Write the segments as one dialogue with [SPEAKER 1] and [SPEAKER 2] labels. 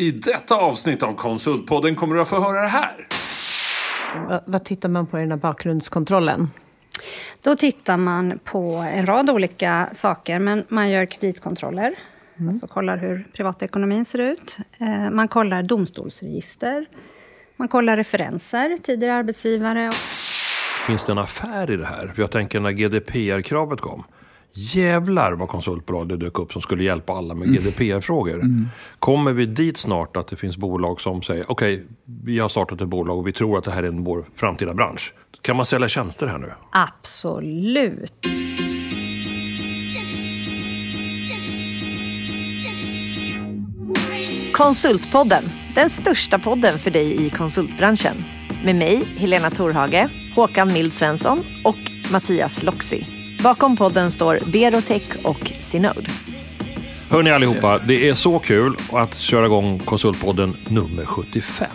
[SPEAKER 1] I detta avsnitt av Konsultpodden kommer du att få höra det här.
[SPEAKER 2] Vad, vad tittar man på i den här bakgrundskontrollen?
[SPEAKER 3] Då tittar man på en rad olika saker, men man gör kreditkontroller. Mm. Alltså kollar hur privatekonomin ser ut. Eh, man kollar domstolsregister. Man kollar referenser, tidigare arbetsgivare.
[SPEAKER 4] Finns det en affär i det här? För jag tänker när GDPR-kravet kom. Jävlar vad konsultbolag det dök upp som skulle hjälpa alla med mm. GDPR-frågor. Mm. Kommer vi dit snart att det finns bolag som säger okej, okay, vi har startat ett bolag och vi tror att det här är vår framtida bransch. Kan man sälja tjänster här nu?
[SPEAKER 3] Absolut.
[SPEAKER 2] Konsultpodden, den största podden för dig i konsultbranschen. Med mig, Helena Torhage, Håkan Mild Svensson och Mattias Loxi. Bakom podden står Berotech och Synode.
[SPEAKER 4] Hörni allihopa, det är så kul att köra igång Konsultpodden nummer 75.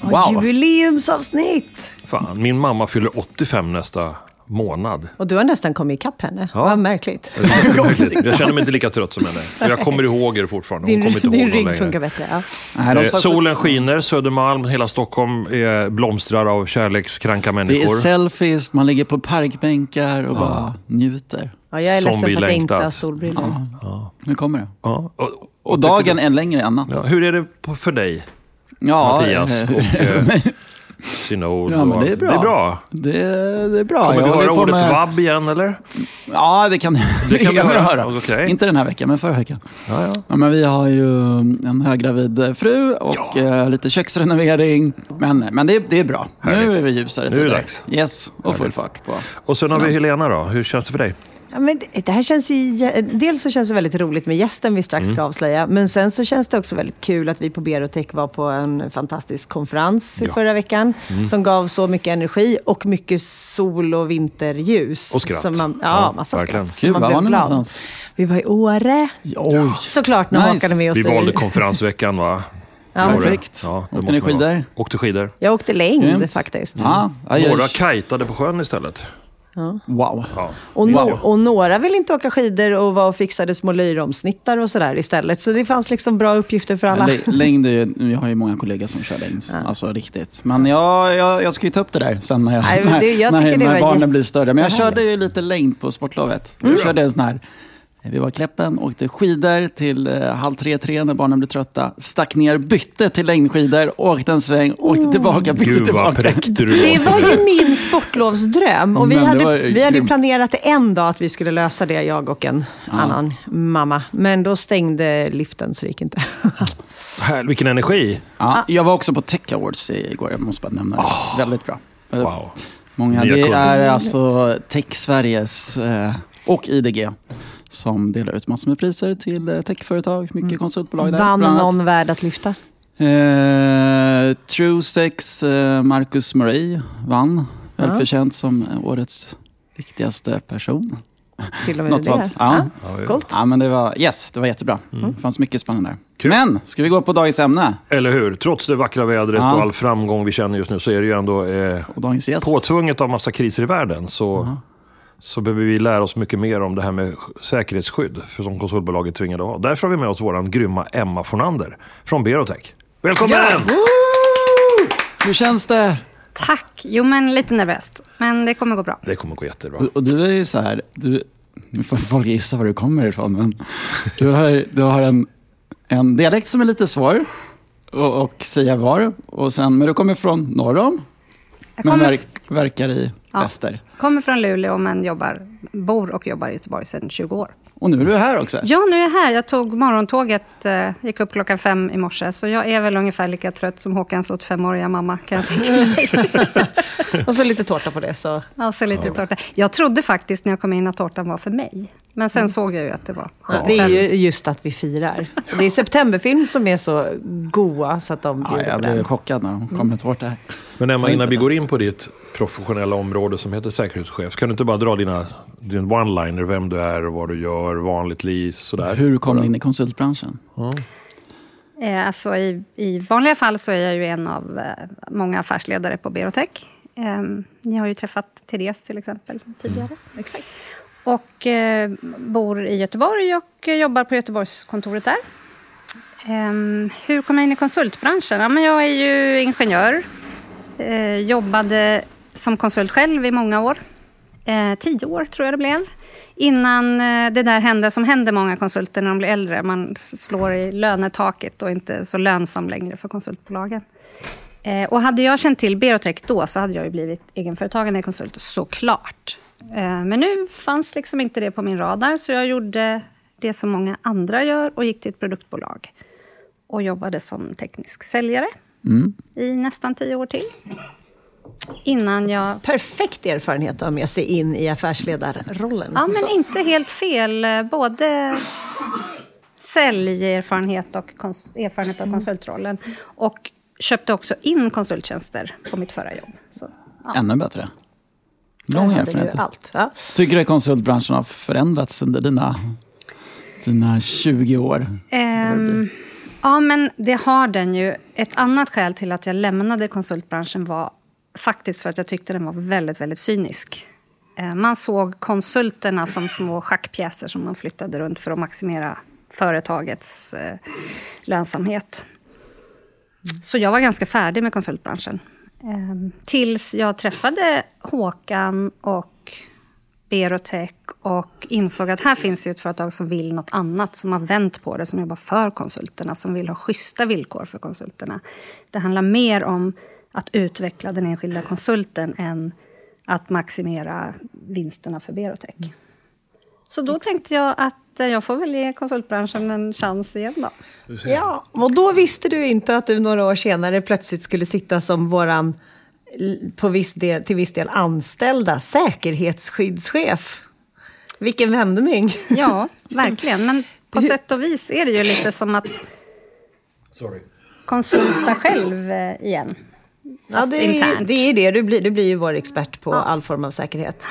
[SPEAKER 2] Wow. Jubileumsavsnitt!
[SPEAKER 4] Fan, min mamma fyller 85 nästa månad.
[SPEAKER 2] Och du har nästan kommit ikapp henne. Ja. Vad märkligt.
[SPEAKER 4] Jag känner mig inte lika trött som henne. Jag kommer ihåg er fortfarande.
[SPEAKER 2] Hon
[SPEAKER 4] din
[SPEAKER 2] inte din rygg funkar bättre.
[SPEAKER 4] Ja. Eh, solen skiner, Södermalm, hela Stockholm är blomstrar av kärlekskranka människor.
[SPEAKER 5] Det är selfies, man ligger på parkbänkar och ja. bara njuter.
[SPEAKER 2] Ja, jag är ledsen för att jag inte har solbrillor. Ja.
[SPEAKER 5] Ja. Nu kommer det. Ja. Och, och, och dagen är längre än natten.
[SPEAKER 4] Hur är det för dig, Mattias? Och, eh, Synod.
[SPEAKER 5] Ja, men det är bra.
[SPEAKER 4] Det är bra.
[SPEAKER 5] Det, det är bra.
[SPEAKER 4] Kommer vi höra ordet med... vabb igen eller?
[SPEAKER 5] Ja, det kan, det kan vi höra. höra. Okay. Inte den här veckan, men förra veckan. Ja, ja. ja, men vi har ju en höggravid fru och ja. uh, lite köksrenovering. Men, men det, det är bra. Härligt. Nu är vi ljusare
[SPEAKER 4] tider. Nu är det dags.
[SPEAKER 5] Yes, och full fart på.
[SPEAKER 4] Och sen har vi Helena då. Hur känns det för dig?
[SPEAKER 2] Ja, men det här känns ju, dels så känns det väldigt roligt med gästen vi strax ska mm. avslöja. Men sen så känns det också väldigt kul att vi på Berotech var på en fantastisk konferens ja. förra veckan. Mm. Som gav så mycket energi och mycket sol och vinterljus.
[SPEAKER 4] Och skratt.
[SPEAKER 2] Man, ja, ja, massa verkligen. skratt.
[SPEAKER 5] Kul, var var ni någonstans?
[SPEAKER 2] Vi var i Åre. Oj. Såklart, nice. Är med oss.
[SPEAKER 4] Vi valde konferensveckan va?
[SPEAKER 5] Ja. Perfekt. Ja, åkte ni skidor?
[SPEAKER 4] Åkte skidor.
[SPEAKER 2] Jag åkte längd Grymt. faktiskt.
[SPEAKER 5] Ja.
[SPEAKER 4] Några kajtade på sjön istället.
[SPEAKER 5] Ja. Wow. Ja.
[SPEAKER 2] Och, no och några vill inte åka skidor och var och fixade små löjromsnittar och sådär istället. Så det fanns liksom bra uppgifter för alla.
[SPEAKER 5] längd är ju, jag har ju många kollegor som kör längd. Ja. Alltså riktigt. Men jag, jag, jag ska ju ta upp det där sen när, jag, Nej, det, jag när, när barnen blir större. Men jag körde ju lite längd på sportlovet. Jag körde en sån här vi var i Kläppen, åkte skidor till eh, halv tre, tre när barnen blev trötta. Stack ner, bytte till längdskidor, åkte en sväng, åkte oh. tillbaka, bytte Gud, tillbaka.
[SPEAKER 2] Du det var ju min sportlovsdröm. Och vi hade, vi hade planerat en dag att vi skulle lösa det, jag och en ja. annan mamma. Men då stängde liften så det gick inte.
[SPEAKER 4] Här, vilken energi!
[SPEAKER 5] Ja, jag var också på Tech Awards igår, jag måste bara nämna det. Oh. Väldigt bra. Wow. Många, det är alltså Tech Sveriges eh, och IDG som delar ut massor med priser till eh, techföretag, mycket mm. konsultbolag där.
[SPEAKER 2] Vann någon värd att lyfta?
[SPEAKER 5] Eh, Truesex, eh, Marcus Murray vann. Ja. Välförtjänt som årets viktigaste person.
[SPEAKER 2] Till och med Något det?
[SPEAKER 5] Sånt. Ja. Ja. Coolt. Ja, men det var, yes, det var jättebra. Mm. Det fanns mycket spännande där. Men, ska vi gå på dagens ämne?
[SPEAKER 4] Eller hur? Trots det vackra vädret ja. och all framgång vi känner just nu så är det ju ändå eh, påtvunget av massa kriser i världen. Så uh så behöver vi lära oss mycket mer om det här med säkerhetsskydd för som konsultbolaget tvingade ha. Därför har vi med oss vår grymma Emma Fornander från Berotech. Välkommen! Ja.
[SPEAKER 5] Hur känns det?
[SPEAKER 3] Tack! Jo, men lite nervöst. Men det kommer gå bra.
[SPEAKER 4] Det kommer gå jättebra.
[SPEAKER 5] Och, och du är ju så här, du, nu får folk gissa var du kommer ifrån, men du har, du har en, en dialekt som är lite svår att säga var. Och sen, men du kommer från norr om, men verk, verkar i ja. väster.
[SPEAKER 3] Kommer från Luleå men jobbar, bor och jobbar i Göteborg sedan 20 år.
[SPEAKER 5] Och nu är du här också?
[SPEAKER 3] Ja, nu är jag här. Jag tog morgontåget, eh, gick upp klockan fem i morse. Så jag är väl ungefär lika trött som Håkans 85-åriga mamma, kan jag tänka
[SPEAKER 2] Och så lite tårta på det. Så.
[SPEAKER 3] Ja, så lite ja. tårta. Jag trodde faktiskt när jag kom in att tårtan var för mig. Men sen mm. såg jag ju att det var
[SPEAKER 2] 75. Det är ju just att vi firar. Det är septemberfilm som är så goa så att de
[SPEAKER 5] ja, Jag blev chockad när de kom med tårta här.
[SPEAKER 4] Men Emma, innan vi går in på ditt professionella område som heter säkerhetschef. Kan du inte bara dra dina, din one-liner, vem du är, vad du gör, vanligt liv, sådär?
[SPEAKER 5] Hur kom du in i konsultbranschen?
[SPEAKER 3] Ja. Eh, alltså i, I vanliga fall så är jag ju en av eh, många affärsledare på Berotech. Eh, ni har ju träffat Therese till exempel tidigare. Mm. Exakt. Och eh, bor i Göteborg och jobbar på Göteborgskontoret där. Um, hur kom jag in i konsultbranschen? Ja, men jag är ju ingenjör. Eh, jobbade som konsult själv i många år. Eh, tio år tror jag det blev. Innan eh, det där hände som händer många konsulter när de blir äldre. Man slår i lönetaket och inte så lönsam längre för konsultbolagen. Eh, och hade jag känt till Berotech då så hade jag ju blivit egenföretagande konsult, såklart. Eh, men nu fanns liksom inte det på min radar, så jag gjorde det som många andra gör och gick till ett produktbolag och jobbade som teknisk säljare mm. i nästan tio år till. Innan jag...
[SPEAKER 2] Perfekt erfarenhet att ha med sig in i affärsledarrollen.
[SPEAKER 3] Ja, men inte helt fel. Både säljerfarenhet och erfarenhet av mm. konsultrollen. Och köpte också in konsulttjänster på mitt förra jobb. Så,
[SPEAKER 5] ja. Ännu bättre. Lång erfarenhet. Allt, ja. Tycker du att konsultbranschen har förändrats under dina, dina 20 år? Um,
[SPEAKER 3] Ja, men det har den ju. Ett annat skäl till att jag lämnade konsultbranschen var faktiskt för att jag tyckte den var väldigt, väldigt cynisk. Eh, man såg konsulterna som små schackpjäser som man flyttade runt för att maximera företagets eh, lönsamhet. Så jag var ganska färdig med konsultbranschen. Ehm, tills jag träffade Håkan och Berotech och insåg att här finns det ett företag som vill något annat, som har vänt på det, som jobbar för konsulterna, som vill ha schyssta villkor för konsulterna. Det handlar mer om att utveckla den enskilda konsulten än att maximera vinsterna för Berotech. Så då tänkte jag att jag får väl ge konsultbranschen en chans igen då.
[SPEAKER 2] Ja, och då visste du inte att du några år senare plötsligt skulle sitta som våran på viss del, till viss del anställda säkerhetsskyddschef. Vilken vändning!
[SPEAKER 3] Ja, verkligen. Men på sätt och vis är det ju lite som att Sorry. konsulta själv eh, igen.
[SPEAKER 2] Ja, det är, det är det. Du blir, du blir ju vår expert på ja. all form av säkerhet.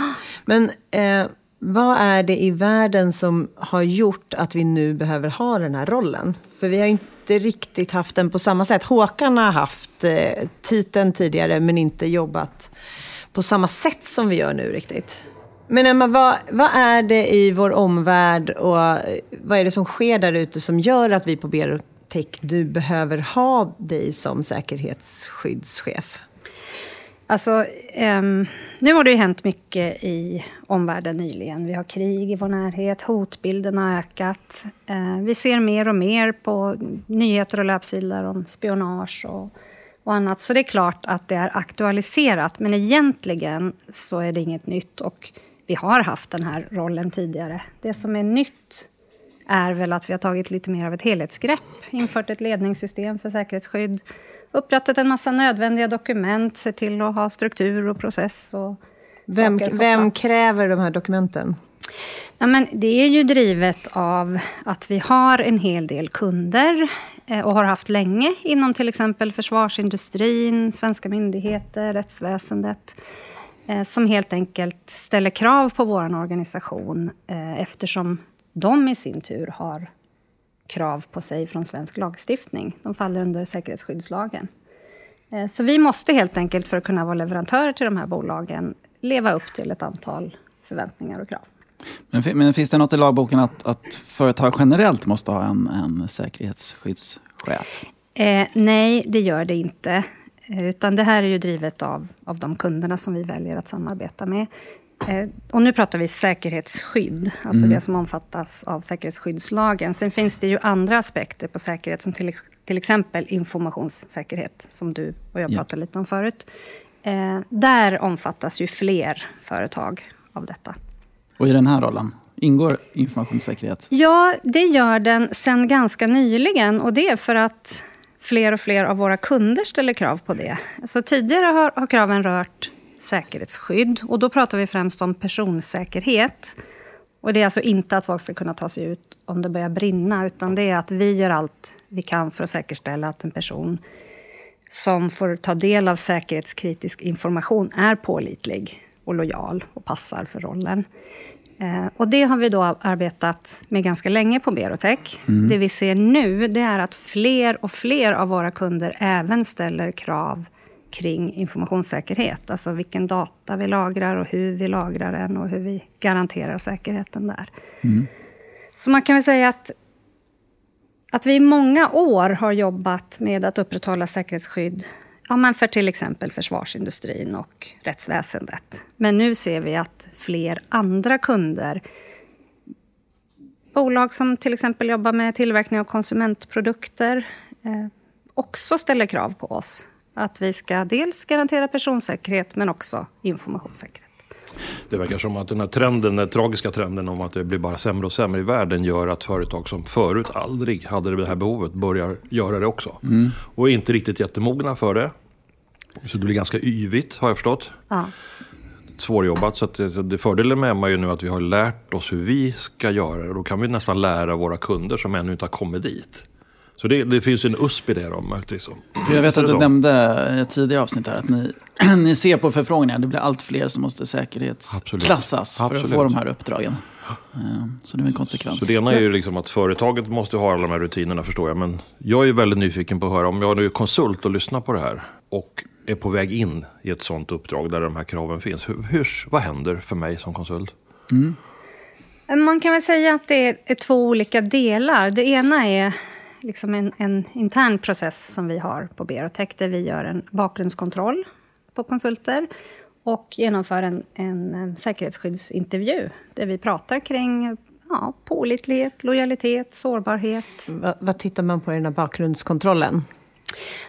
[SPEAKER 2] Men eh, vad är det i världen som har gjort att vi nu behöver ha den här rollen? För vi har inte inte riktigt haft den på samma sätt. Håkan har haft eh, titeln tidigare men inte jobbat på samma sätt som vi gör nu riktigt. Men Emma, vad, vad är det i vår omvärld och eh, vad är det som sker där ute som gör att vi på Berotech nu behöver ha dig som säkerhetsskyddschef?
[SPEAKER 3] Alltså, um, nu har det ju hänt mycket i omvärlden nyligen. Vi har krig i vår närhet, hotbilden har ökat. Eh, vi ser mer och mer på nyheter och löpsedlar om spionage och, och annat. Så det är klart att det är aktualiserat, men egentligen så är det inget nytt. Och vi har haft den här rollen tidigare. Det som är nytt är väl att vi har tagit lite mer av ett helhetsgrepp, infört ett ledningssystem för säkerhetsskydd, upprättat en massa nödvändiga dokument, ser till att ha struktur och process. Och
[SPEAKER 2] vem, vem kräver de här dokumenten?
[SPEAKER 3] Ja, men det är ju drivet av att vi har en hel del kunder eh, och har haft länge inom till exempel försvarsindustrin, svenska myndigheter, rättsväsendet eh, som helt enkelt ställer krav på vår organisation eh, eftersom de i sin tur har krav på sig från svensk lagstiftning. De faller under säkerhetsskyddslagen. Eh, så vi måste helt enkelt, för att kunna vara leverantörer till de här bolagen, leva upp till ett antal förväntningar och krav.
[SPEAKER 5] Men, men finns det något i lagboken att, att företag generellt måste ha en, en säkerhetsskyddschef?
[SPEAKER 3] Eh, nej, det gör det inte. Eh, utan det här är ju drivet av, av de kunderna som vi väljer att samarbeta med. Eh, och nu pratar vi säkerhetsskydd, alltså mm. det som omfattas av säkerhetsskyddslagen. Sen finns det ju andra aspekter på säkerhet, som till, till exempel informationssäkerhet, som du och jag pratade ja. lite om förut. Eh, där omfattas ju fler företag av detta.
[SPEAKER 5] Och i den här rollen, ingår informationssäkerhet?
[SPEAKER 3] Ja, det gör den sen ganska nyligen. Och det är för att fler och fler av våra kunder ställer krav på det. Så tidigare har, har kraven rört säkerhetsskydd. Och då pratar vi främst om personsäkerhet. Och det är alltså inte att folk ska kunna ta sig ut om det börjar brinna, utan det är att vi gör allt vi kan för att säkerställa att en person som får ta del av säkerhetskritisk information är pålitlig och lojal och passar för rollen. Eh, och det har vi då arbetat med ganska länge på Berotech. Mm. Det vi ser nu det är att fler och fler av våra kunder även ställer krav kring informationssäkerhet. Alltså vilken data vi lagrar och hur vi lagrar den och hur vi garanterar säkerheten där. Mm. Så man kan väl säga att att vi i många år har jobbat med att upprätthålla säkerhetsskydd ja, men för till exempel försvarsindustrin och rättsväsendet. Men nu ser vi att fler andra kunder bolag som till exempel jobbar med tillverkning av konsumentprodukter eh, också ställer krav på oss. Att vi ska dels garantera personsäkerhet men också informationssäkerhet.
[SPEAKER 4] Det verkar som att den här trenden, den tragiska trenden om att det blir bara sämre och sämre i världen gör att företag som förut aldrig hade det här behovet börjar göra det också. Mm. Och är inte riktigt jättemogna för det. Så det blir ganska yvigt har jag förstått. Ja. Svårjobbat. Så att det, det fördelen med Emma är ju nu att vi har lärt oss hur vi ska göra det. Då kan vi nästan lära våra kunder som ännu inte har kommit dit. Så det, det finns en USP i det då möjligtvis.
[SPEAKER 5] Jag vet att du nämnde i ett tidigare avsnitt här att ni, ni ser på förfrågningar. Det blir allt fler som måste säkerhetsklassas Absolut. för att få de här uppdragen. Eh, så det är en konsekvens.
[SPEAKER 4] Så det ena är ju liksom att företaget måste ha alla de här rutinerna förstår jag. Men jag är väldigt nyfiken på att höra om jag är konsult och lyssnar på det här. Och är på väg in i ett sånt uppdrag där de här kraven finns. Hur, hur vad händer för mig som konsult? Mm.
[SPEAKER 3] Man kan väl säga att det är två olika delar. Det ena är liksom en, en intern process som vi har på Berotech där vi gör en bakgrundskontroll på konsulter och genomför en, en, säkerhetsskyddsintervju där vi pratar kring ja, pålitlighet, lojalitet, sårbarhet.
[SPEAKER 2] Va, vad tittar man på i den här bakgrundskontrollen?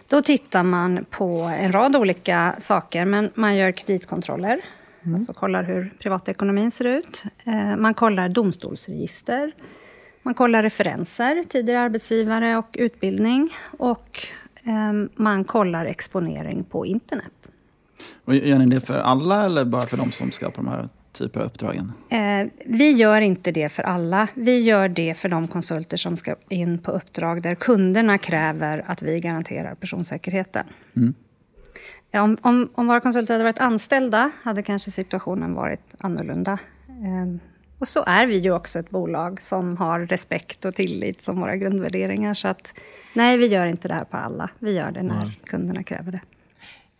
[SPEAKER 3] Då tittar man på en rad olika saker, men man gör kreditkontroller. Mm. Alltså kollar hur privatekonomin ser ut. Eh, man kollar domstolsregister. Man kollar referenser, tidigare arbetsgivare och utbildning. Och eh, man kollar exponering på internet.
[SPEAKER 5] Och gör ni det för alla eller bara för de som ska på de här typer av uppdragen?
[SPEAKER 3] Eh, vi gör inte det för alla. Vi gör det för de konsulter som ska in på uppdrag där kunderna kräver att vi garanterar personsäkerheten. Mm. Om, om, om, våra konsulter hade varit anställda hade kanske situationen varit annorlunda. Eh, och så är vi ju också ett bolag som har respekt och tillit som våra grundvärderingar. Så att nej, vi gör inte det här på alla. Vi gör det när kunderna kräver det.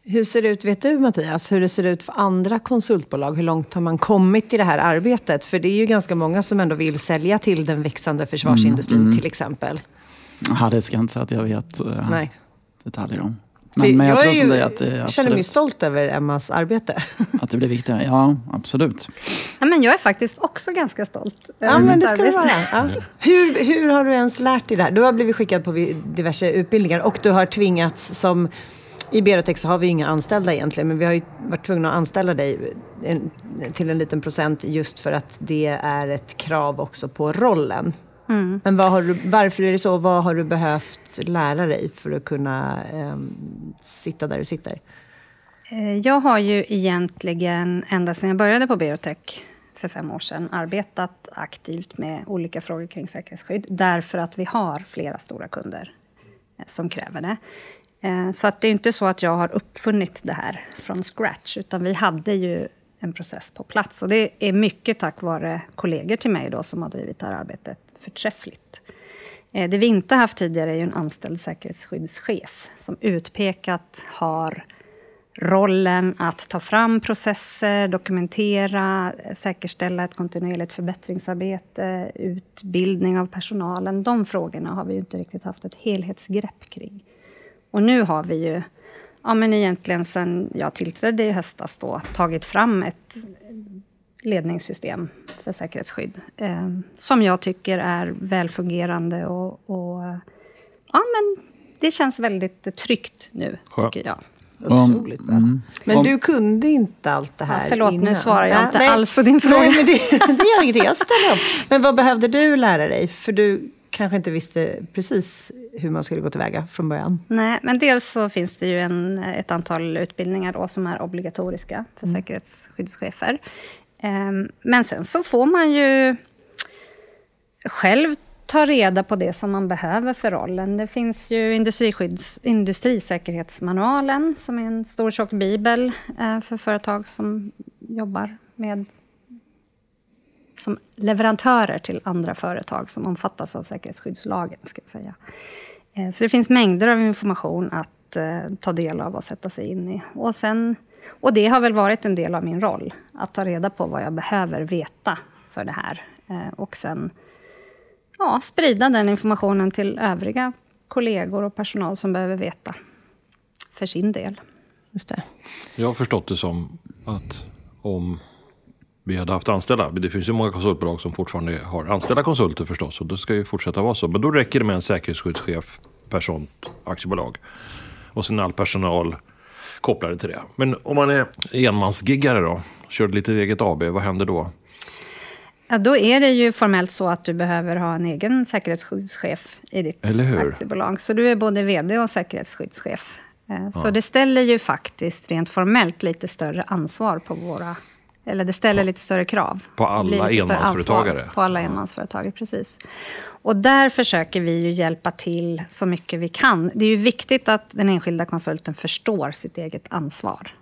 [SPEAKER 2] Hur ser det ut, vet du Mattias, hur det ser ut för andra konsultbolag? Hur långt har man kommit i det här arbetet? För det är ju ganska många som ändå vill sälja till den växande försvarsindustrin mm, mm. till exempel.
[SPEAKER 5] Ja, det ska jag inte säga att jag vet uh, Nej. detaljer om. Men, men jag, jag tror som dig att det
[SPEAKER 2] absolut... känner mig stolt över Emmas arbete.
[SPEAKER 5] Att det blir viktigare, ja absolut.
[SPEAKER 3] Ja, men jag är faktiskt också ganska stolt.
[SPEAKER 2] Ja, men det ska du vara. Ja. Hur, hur har du ens lärt dig det här? Du har blivit skickad på diverse utbildningar och du har tvingats som i Berotech så har vi inga anställda egentligen, men vi har ju varit tvungna att anställa dig till en liten procent just för att det är ett krav också på rollen. Mm. Men du, varför är det så? Vad har du behövt lära dig för att kunna eh, sitta där du sitter?
[SPEAKER 3] Eh, jag har ju egentligen, ända sedan jag började på Berotech för fem år sedan, arbetat aktivt med olika frågor kring säkerhetsskydd, därför att vi har flera stora kunder eh, som kräver det. Eh, så att det är inte så att jag har uppfunnit det här från scratch, utan vi hade ju en process på plats. Och det är mycket tack vare kollegor till mig då, som har drivit det här arbetet förträffligt. Eh, det vi inte haft tidigare är ju en anställd säkerhetsskyddschef som utpekat har rollen att ta fram processer, dokumentera, säkerställa ett kontinuerligt förbättringsarbete, utbildning av personalen. De frågorna har vi inte riktigt haft ett helhetsgrepp kring. Och nu har vi ju, ja men egentligen sen jag tillträdde i höstas då, tagit fram ett ledningssystem för säkerhetsskydd. Eh, som jag tycker är välfungerande och, och ja men det känns väldigt tryggt nu, tycker jag.
[SPEAKER 2] Otroligt bra. Mm. Men du kunde inte allt det här
[SPEAKER 3] ja, Förlåt, innan. nu svarar jag inte nej, alls på din fråga.
[SPEAKER 2] Nej, men det, det gör ingenting, jag ställer upp. Men vad behövde du lära dig? För du kanske inte visste precis hur man skulle gå tillväga från början.
[SPEAKER 3] Nej, men dels så finns det ju en, ett antal utbildningar då som är obligatoriska för mm. säkerhetsskyddschefer. Ehm, men sen så får man ju själv ta reda på det som man behöver för rollen. Det finns ju industrisäkerhetsmanualen, som är en stor tjock bibel eh, för företag som jobbar med som leverantörer till andra företag som omfattas av säkerhetsskyddslagen. Ska jag säga. Eh, så det finns mängder av information att eh, ta del av och sätta sig in i. Och, sen, och det har väl varit en del av min roll, att ta reda på vad jag behöver veta för det här. Eh, och sen ja, sprida den informationen till övriga kollegor och personal som behöver veta för sin del.
[SPEAKER 2] Just det.
[SPEAKER 4] Jag har förstått det som att om vi hade haft anställda, det finns ju många konsultbolag som fortfarande har anställda konsulter förstås och det ska ju fortsätta vara så. Men då räcker det med en säkerhetsskyddschef per sånt aktiebolag. Och sen all personal kopplade till det. Men om man är enmansgiggare då, kör lite eget AB, vad händer då?
[SPEAKER 3] Ja, då är det ju formellt så att du behöver ha en egen säkerhetsskyddschef i ditt aktiebolag. Så du är både VD och säkerhetsskyddschef. Eh, så ja. det ställer ju faktiskt rent formellt lite större ansvar på våra eller det ställer lite större krav.
[SPEAKER 4] På alla enmansföretagare?
[SPEAKER 3] På alla enmansföretagare, precis. Och där försöker vi ju hjälpa till så mycket vi kan. Det är ju viktigt att den enskilda konsulten förstår sitt eget ansvar.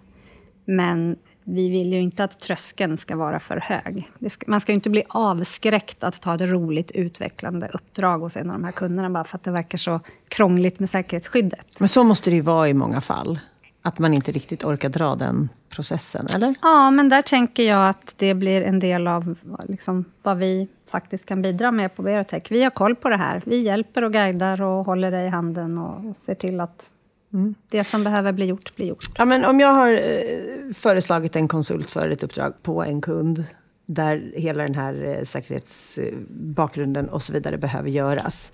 [SPEAKER 3] Men vi vill ju inte att tröskeln ska vara för hög. Ska, man ska ju inte bli avskräckt att ta ett roligt utvecklande uppdrag hos en av de här kunderna bara för att det verkar så krångligt med säkerhetsskyddet.
[SPEAKER 2] Men så måste det ju vara i många fall. Att man inte riktigt orkar dra den processen, eller?
[SPEAKER 3] Ja, men där tänker jag att det blir en del av liksom, vad vi faktiskt kan bidra med på Berotech. Vi har koll på det här. Vi hjälper och guidar och håller dig i handen och, och ser till att mm. det som behöver bli gjort, blir gjort.
[SPEAKER 2] Ja, men om jag har eh, föreslagit en konsult för ett uppdrag på en kund där hela den här eh, säkerhetsbakgrunden och så vidare behöver göras.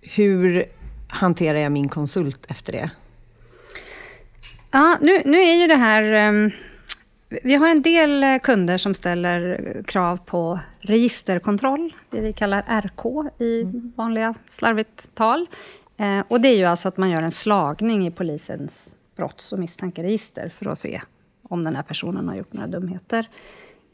[SPEAKER 2] Hur hanterar jag min konsult efter det?
[SPEAKER 3] Ja, nu, nu är ju det här... Um, vi har en del eh, kunder som ställer krav på registerkontroll, det vi kallar RK i mm. vanliga slarvigt tal. Eh, och det är ju alltså att man gör en slagning i polisens brotts och misstankeregister för att se om den här personen har gjort några dumheter.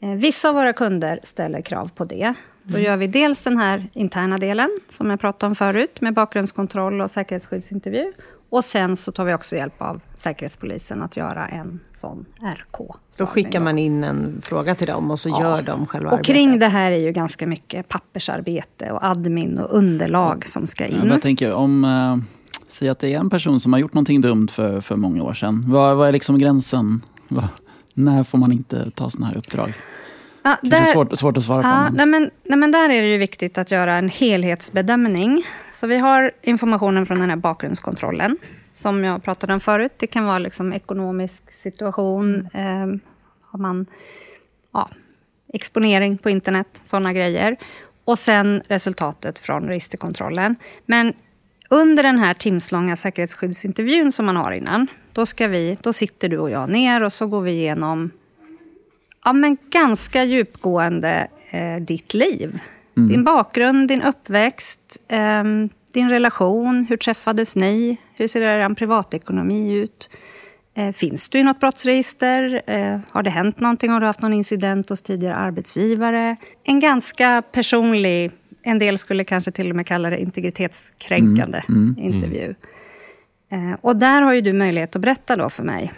[SPEAKER 3] Eh, vissa av våra kunder ställer krav på det. Då mm. gör vi dels den här interna delen, som jag pratade om förut, med bakgrundskontroll och säkerhetsskyddsintervju. Och sen så tar vi också hjälp av Säkerhetspolisen att göra en sån RK.
[SPEAKER 2] Då skickar man in en fråga till dem och så ja. gör de själva
[SPEAKER 3] arbetet. Och kring det här är ju ganska mycket pappersarbete och admin och underlag som ska in.
[SPEAKER 5] jag tänker om, äh, säg att det är en person som har gjort någonting dumt för, för många år sedan. Vad, vad är liksom gränsen? Vad, när får man inte ta sådana här uppdrag? Ja, där, det är svårt, svårt att svara
[SPEAKER 3] ja,
[SPEAKER 5] på.
[SPEAKER 3] Nej men, nej, men där är det ju viktigt att göra en helhetsbedömning. Så vi har informationen från den här bakgrundskontrollen, som jag pratade om förut. Det kan vara liksom ekonomisk situation, eh, har man ja, exponering på internet, sådana grejer. Och sen resultatet från registerkontrollen. Men under den här timslånga säkerhetsskyddsintervjun som man har innan, då, ska vi, då sitter du och jag ner och så går vi igenom ja, men ganska djupgående eh, ditt liv. Mm. Din bakgrund, din uppväxt, eh, din relation, hur träffades ni? Hur ser er privatekonomi ut? Eh, finns du i något brottsregister? Eh, har det hänt någonting? Har du haft någon incident hos tidigare arbetsgivare? En ganska personlig, en del skulle kanske till och med kalla det integritetskränkande mm. Mm. intervju. Eh, och där har ju du möjlighet att berätta då för mig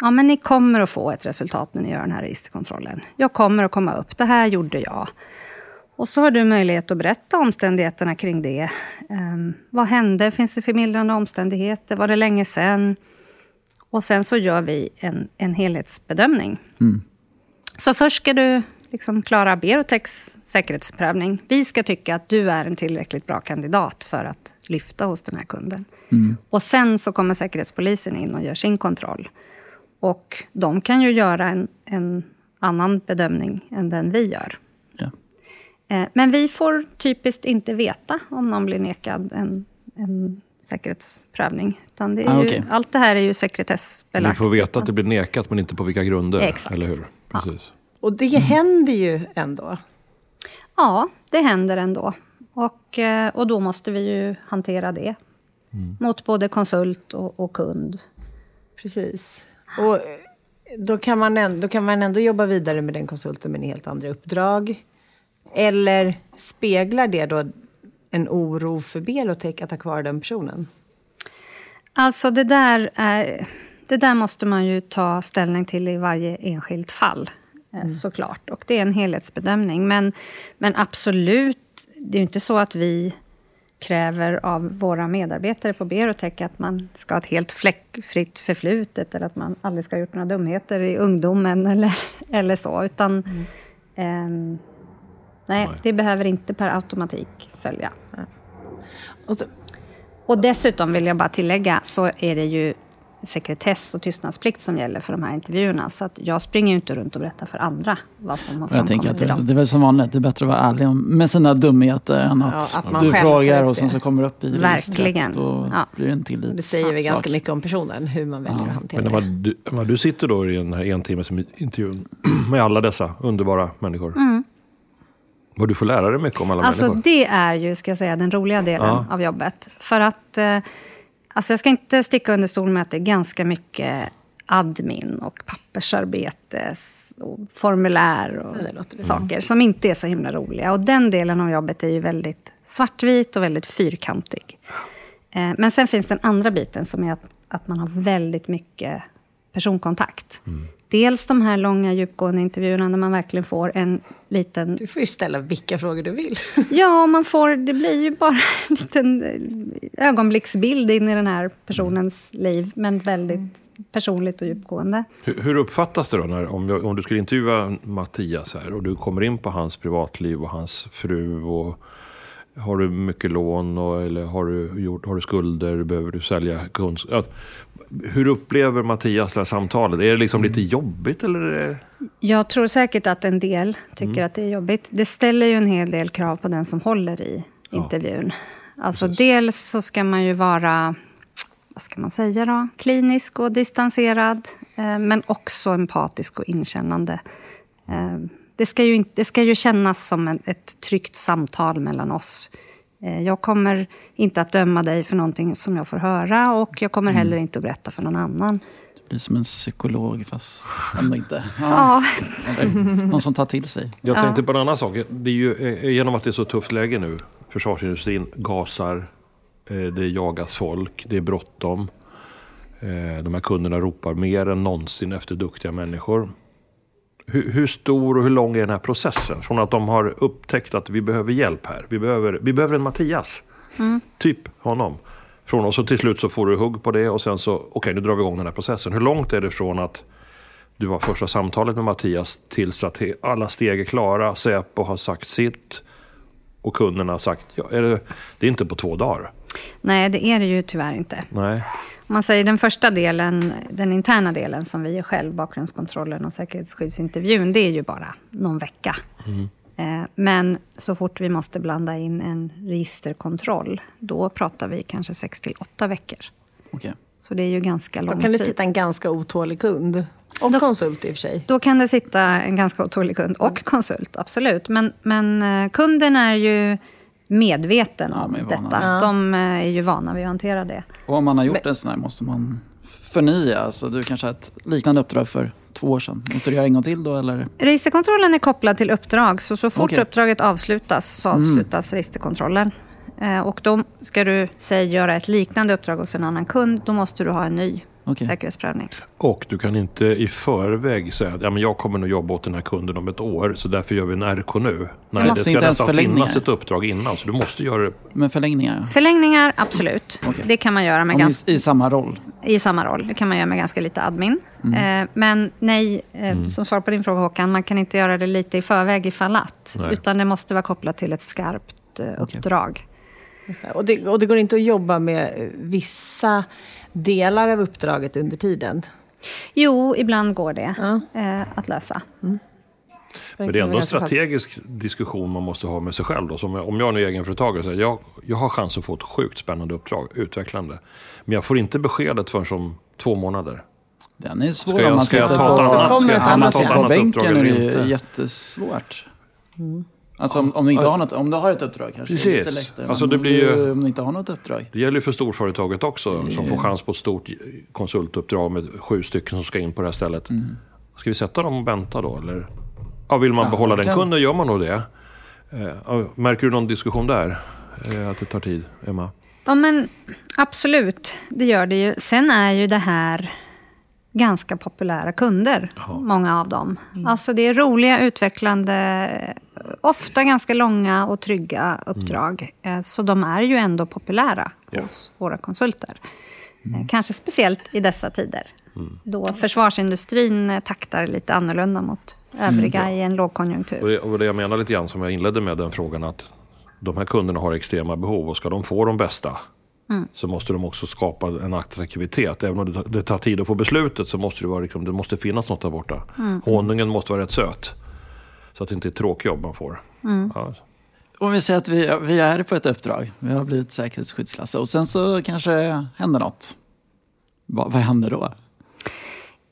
[SPEAKER 3] ja, men ni kommer att få ett resultat när ni gör den här registerkontrollen. Jag kommer att komma upp, det här gjorde jag. Och så har du möjlighet att berätta omständigheterna kring det. Um, vad hände? Finns det förmildrande omständigheter? Var det länge sedan? Och sen så gör vi en, en helhetsbedömning. Mm. Så först ska du liksom klara Berotechs säkerhetsprövning. Vi ska tycka att du är en tillräckligt bra kandidat för att lyfta hos den här kunden. Mm. Och sen så kommer Säkerhetspolisen in och gör sin kontroll. Och de kan ju göra en, en annan bedömning än den vi gör. Ja. Eh, men vi får typiskt inte veta om någon blir nekad en, en säkerhetsprövning. Utan det är ah, okay. allt det här är ju sekretessbelagt.
[SPEAKER 4] Ni får veta att det blir nekat, men inte på vilka grunder. Exakt. Eller hur? Precis. Ja.
[SPEAKER 2] Och det händer ju ändå.
[SPEAKER 3] Ja, det händer ändå. Och, eh, och då måste vi ju hantera det. Mm. Mot både konsult och, och kund.
[SPEAKER 2] Precis. Och då kan, man ändå, då kan man ändå jobba vidare med den konsulten med en helt andra uppdrag. Eller speglar det då en oro för Belotech att ha kvar den personen?
[SPEAKER 3] Alltså det där, är, det där måste man ju ta ställning till i varje enskilt fall. Eh, mm. Såklart. Och det är en helhetsbedömning. Men, men absolut, det är ju inte så att vi kräver av våra medarbetare på Berotech att man ska ha ett helt fläckfritt förflutet eller att man aldrig ska ha gjort några dumheter i ungdomen eller, eller så. Utan, mm. eh, Nej, det behöver inte per automatik följa. Och, så, och dessutom vill jag bara tillägga, så är det ju sekretess och tystnadsplikt som gäller för de här intervjuerna. Så att jag springer ju inte runt och berättar för andra vad som har framkommit
[SPEAKER 5] jag tänker att det, det är väl som vanligt, det är bättre att vara ärlig med sina dumheter än att, ja, att du frågar och sen så kommer det upp i
[SPEAKER 3] Verkligen.
[SPEAKER 5] Då ja. blir det en tillit.
[SPEAKER 2] Det säger vi ganska mycket om personen, hur man väljer ja. att hantera
[SPEAKER 4] Men när du, när du sitter då i den här en timmes intervjun med alla dessa underbara människor.
[SPEAKER 3] Mm.
[SPEAKER 4] Vad du får lära dig mycket om alla
[SPEAKER 3] alltså,
[SPEAKER 4] människor.
[SPEAKER 3] Det är ju, ska jag säga, den roliga delen ja. av jobbet. För att eh, Alltså jag ska inte sticka under stol med att det är ganska mycket admin och pappersarbete och formulär och saker som inte är så himla roliga. Och den delen av jobbet är ju väldigt svartvit och väldigt fyrkantig. Eh, men sen finns den andra biten som är att, att man har väldigt mycket personkontakt. Mm. Dels de här långa djupgående intervjuerna där man verkligen får en liten...
[SPEAKER 2] Du får ju ställa vilka frågor du vill.
[SPEAKER 3] ja, man får, det blir ju bara en liten ögonblicksbild in i den här personens liv, men väldigt personligt och djupgående.
[SPEAKER 4] Hur, hur uppfattas det då, när, om, om du skulle intervjua Mattias här och du kommer in på hans privatliv och hans fru och har du mycket lån och, eller har du, gjort, har du skulder? Behöver du sälja kunskap? Hur upplever Mattias det här samtalet? Är det liksom mm. lite jobbigt? Eller
[SPEAKER 3] Jag tror säkert att en del tycker mm. att det är jobbigt. Det ställer ju en hel del krav på den som håller i intervjun. Ja. Alltså Precis. dels så ska man ju vara, vad ska man säga då? Klinisk och distanserad. Eh, men också empatisk och inkännande. Eh, det ska ju, det ska ju kännas som en, ett tryggt samtal mellan oss. Eh, jag kommer inte att döma dig för någonting som jag får höra och jag kommer heller mm. inte att berätta för någon annan.
[SPEAKER 5] Det blir som en psykolog fast ändå inte. Ja. ja. Någon som tar till sig.
[SPEAKER 4] Jag tänkte på en annan sak. Det är ju, eh, genom att det är så tufft läge nu. Försvarsindustrin gasar. Eh, det jagas folk. Det är bråttom. De här kunderna ropar mer än någonsin efter duktiga människor hur, hur, stor och hur lång är den här processen? Från att de har upptäckt att vi behöver hjälp här. Vi behöver, vi behöver en Mattias. Mm. Typ honom. Från och så till slut så får du hugg på det och sen så, okej okay, nu drar vi igång den här processen. Hur långt är det från att du har första samtalet med Mattias tills att alla steg är klara, Säpo har sagt sitt och kunderna har sagt ja. Är det, det är inte på två dagar.
[SPEAKER 3] Nej, det är det ju tyvärr inte.
[SPEAKER 4] Nej.
[SPEAKER 3] Om man säger den första delen, den interna delen som vi gör själv, bakgrundskontrollen och säkerhetsskyddsintervjun, det är ju bara någon vecka. Mm. Men så fort vi måste blanda in en registerkontroll, då pratar vi kanske 6 till 8 veckor.
[SPEAKER 5] Okay.
[SPEAKER 3] Så det är ju ganska lång tid.
[SPEAKER 2] Då kan det sitta en ganska otålig kund. Och då, konsult i och för sig.
[SPEAKER 3] Då kan det sitta en ganska otålig kund och konsult, absolut. Men, men eh, kunden är ju medveten ja, om detta. Ja. De eh, är ju vana vid att hantera det.
[SPEAKER 5] Och om man har gjort Men, en sån här måste man förnya. Alltså, du kanske har ett liknande uppdrag för två år sedan. Måste du göra en gång till då? Eller?
[SPEAKER 3] Registerkontrollen är kopplad till uppdrag. Så, så fort okay. uppdraget avslutas så mm. avslutas mm. registerkontrollen. Eh, och då ska du, säg, göra ett liknande uppdrag hos en annan kund. Då måste du ha en ny okay. säkerhetsprövning.
[SPEAKER 4] Och du kan inte i förväg säga att ja, men jag kommer nog jobba åt den här kunden om ett år, så därför gör vi en RK nu. Nej, det ska nästan finnas ett uppdrag innan, så du måste göra det.
[SPEAKER 5] Men förlängningar?
[SPEAKER 3] Förlängningar, absolut. Okay. Det kan man göra med
[SPEAKER 5] ganska... I samma roll?
[SPEAKER 3] I samma roll. Det kan man göra med ganska lite admin. Mm. Eh, men nej, eh, mm. som svar på din fråga Håkan, man kan inte göra det lite i förväg ifall att. Nej. Utan det måste vara kopplat till ett skarpt eh, uppdrag.
[SPEAKER 2] Det. Och, det, och det går inte att jobba med vissa delar av uppdraget under tiden?
[SPEAKER 3] Jo, ibland går det ja. eh, att lösa. Mm.
[SPEAKER 4] Men det är ändå en strategisk diskussion man måste ha med sig själv. Då. Som om jag är en egenföretagare, så jag, jag har chans att få ett sjukt spännande uppdrag, utvecklande. Men jag får inte beskedet förrän om två månader.
[SPEAKER 5] Den är svår om man sitter på, ska på bänken är det jättesvårt. Mm. Alltså om, om, du inte har något, om du har ett uppdrag kanske
[SPEAKER 4] Precis. lite lättare. Alltså det blir ju,
[SPEAKER 5] om du inte har något uppdrag.
[SPEAKER 4] Det gäller ju för storföretaget också som får chans på ett stort konsultuppdrag med sju stycken som ska in på det här stället. Mm. Ska vi sätta dem och vänta då eller? Ja, vill man ja, behålla den kan... kunden gör man nog det. Eh, märker du någon diskussion där? Eh, att det tar tid, Emma?
[SPEAKER 3] Ja men absolut, det gör det ju. Sen är ju det här ganska populära kunder, ja. många av dem. Mm. Alltså det är roliga, utvecklande, ofta ganska långa och trygga uppdrag. Mm. Så de är ju ändå populära ja. hos våra konsulter. Mm. Kanske speciellt i dessa tider. Mm. Då försvarsindustrin taktar lite annorlunda mot övriga mm. i en lågkonjunktur.
[SPEAKER 4] Och det, och det jag menar lite grann som jag inledde med den frågan att de här kunderna har extrema behov och ska de få de bästa mm. så måste de också skapa en attraktivitet. Även om det, tar tid att få beslutet så måste det, vara, liksom, det måste finnas något där borta. Mm. Honungen måste vara rätt söt. Så att det inte är ett tråkigt jobb man får. Mm. Ja.
[SPEAKER 5] Om vi säger att vi, vi är på ett uppdrag, vi har blivit säkerhetsskyddsklassade och sen så kanske det händer något. Va, vad händer då?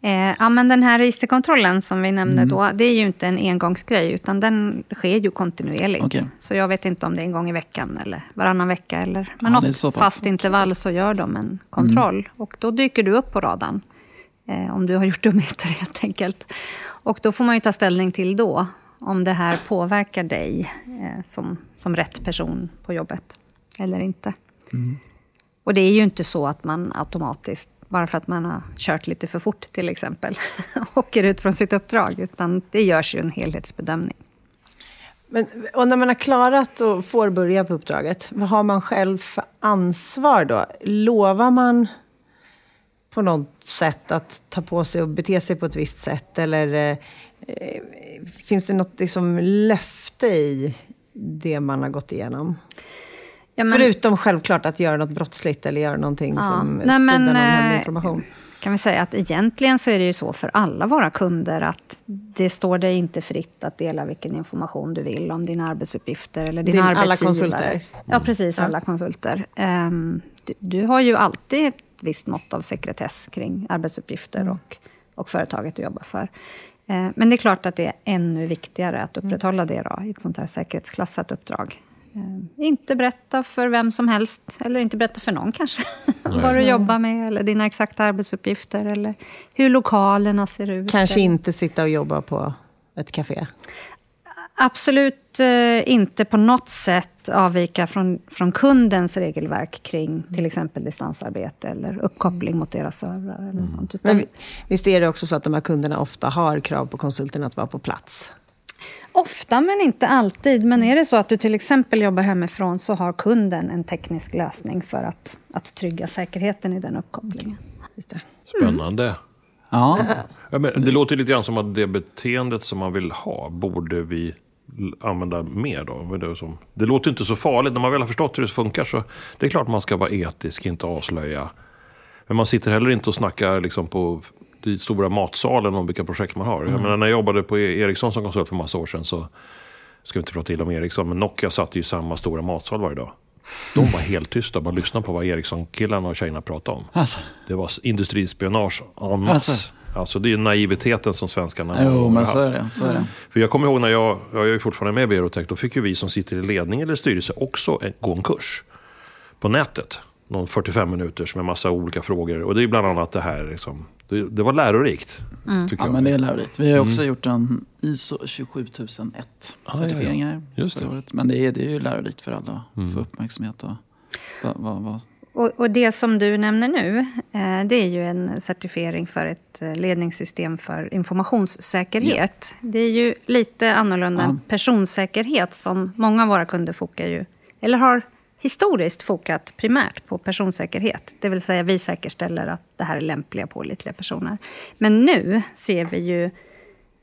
[SPEAKER 3] Eh, ja, men den här registerkontrollen som vi nämnde mm. då, det är ju inte en engångsgrej, utan den sker ju kontinuerligt. Okay. Så jag vet inte om det är en gång i veckan eller varannan vecka eller med ja, något fast intervall så gör de en kontroll. Mm. Och då dyker du upp på radarn. Eh, om du har gjort dumheter helt enkelt. Och då får man ju ta ställning till då, om det här påverkar dig eh, som, som rätt person på jobbet eller inte. Mm. Och det är ju inte så att man automatiskt bara för att man har kört lite för fort till exempel, åker ut från sitt uppdrag, utan det görs ju en helhetsbedömning.
[SPEAKER 2] Men, och när man har klarat och får börja på uppdraget, vad har man själv för ansvar då? Lovar man på något sätt att ta på sig och bete sig på ett visst sätt? Eller eh, eh finns det något liksom, löfte i det man har gått igenom? Ja, men, Förutom självklart att göra något brottsligt eller göra någonting ja, som nej, sprider någon hemlig eh, information.
[SPEAKER 3] Kan vi säga att egentligen så är det ju så för alla våra kunder att det står dig inte fritt att dela vilken information du vill om dina arbetsuppgifter eller dina Din,
[SPEAKER 2] Alla konsulter?
[SPEAKER 3] Ja, precis. Alla konsulter. Um, du, du, har ju alltid ett visst mått av sekretess kring arbetsuppgifter mm. och, och företaget du jobbar för. Uh, men det är klart att det är ännu viktigare att upprätthålla det då, i ett sånt här säkerhetsklassat uppdrag. Eh, inte berätta för vem som helst, eller inte berätta för någon kanske, vad du jobbar med, eller dina exakta arbetsuppgifter, eller hur lokalerna ser ut.
[SPEAKER 2] Kanske inte sitta och jobba på ett café?
[SPEAKER 3] Absolut eh, inte på något sätt avvika från, från kundens regelverk kring till exempel distansarbete eller uppkoppling mot deras servrar. Eller mm. sånt.
[SPEAKER 2] Utan, Men visst är det också så att de här kunderna ofta har krav på konsulten att vara på plats?
[SPEAKER 3] Ofta, men inte alltid. Men är det så att du till exempel jobbar hemifrån så har kunden en teknisk lösning för att, att trygga säkerheten i den uppkopplingen. Just det.
[SPEAKER 4] Spännande. Mm. Ja. ja men det låter lite grann som att det beteendet som man vill ha borde vi använda mer då. Det låter inte så farligt. När man väl har förstått hur det funkar så det är klart man ska vara etisk, inte avslöja. Men man sitter heller inte och snackar liksom på i stora matsalen om vilka projekt man har. Mm. Jag menar, när jag jobbade på e- Ericsson som konsult för massa år sedan så, ska vi inte prata illa om Ericsson, men Nokia satt i samma stora matsal varje dag. De var helt tysta, bara lyssnade på vad Ericsson-killarna och tjejerna pratade om. Alltså. Det var industrispionage en masse. Alltså. Alltså det är naiviteten som svenskarna
[SPEAKER 5] jo, har men haft. Så är det, så är det.
[SPEAKER 4] För jag kommer ihåg när jag, jag är fortfarande med i Berotech, då fick ju vi som sitter i ledning eller styrelse också gå en kurs på nätet. Någon 45 minuters med massa olika frågor. Och det är bland annat det här liksom, det, det var lärorikt.
[SPEAKER 5] Mm. ja, men det är lärorikt. Vi har också mm. gjort en ISO 27001 ah, certifieringar. Ja, ja. Just det. Men det är, det är ju lärorikt för alla att mm. få uppmärksamhet. Och, va, va, va.
[SPEAKER 3] Och, och, det som du nämner nu, eh, det är ju en certifiering för ett eh, ledningssystem för informationssäkerhet. Ja. Det är ju lite annorlunda än personsäkerhet som många av våra kunder fokar ju, eller har historiskt fokat primärt på personsäkerhet. Det vill säga vi säkerställer att det här är lämpliga pålitliga personer. Men nu ser vi ju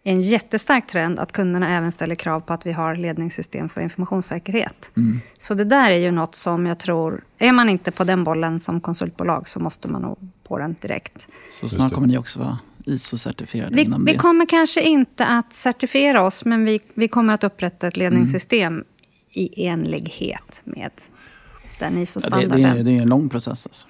[SPEAKER 3] en jättestark trend att kunderna även ställer krav på att vi har ledningssystem för informationssäkerhet. Mm. Så det där är ju något som jag tror, är man inte på den bollen som konsultbolag så måste man nog på den direkt.
[SPEAKER 5] Så snart kommer ni också vara ISO-certifierade?
[SPEAKER 3] Vi, vi kommer kanske inte att certifiera oss, men vi, vi kommer att upprätta ett ledningssystem mm. i enlighet med den ISO-standarden.
[SPEAKER 5] Ja, det, det, det, är en lång process. Alltså.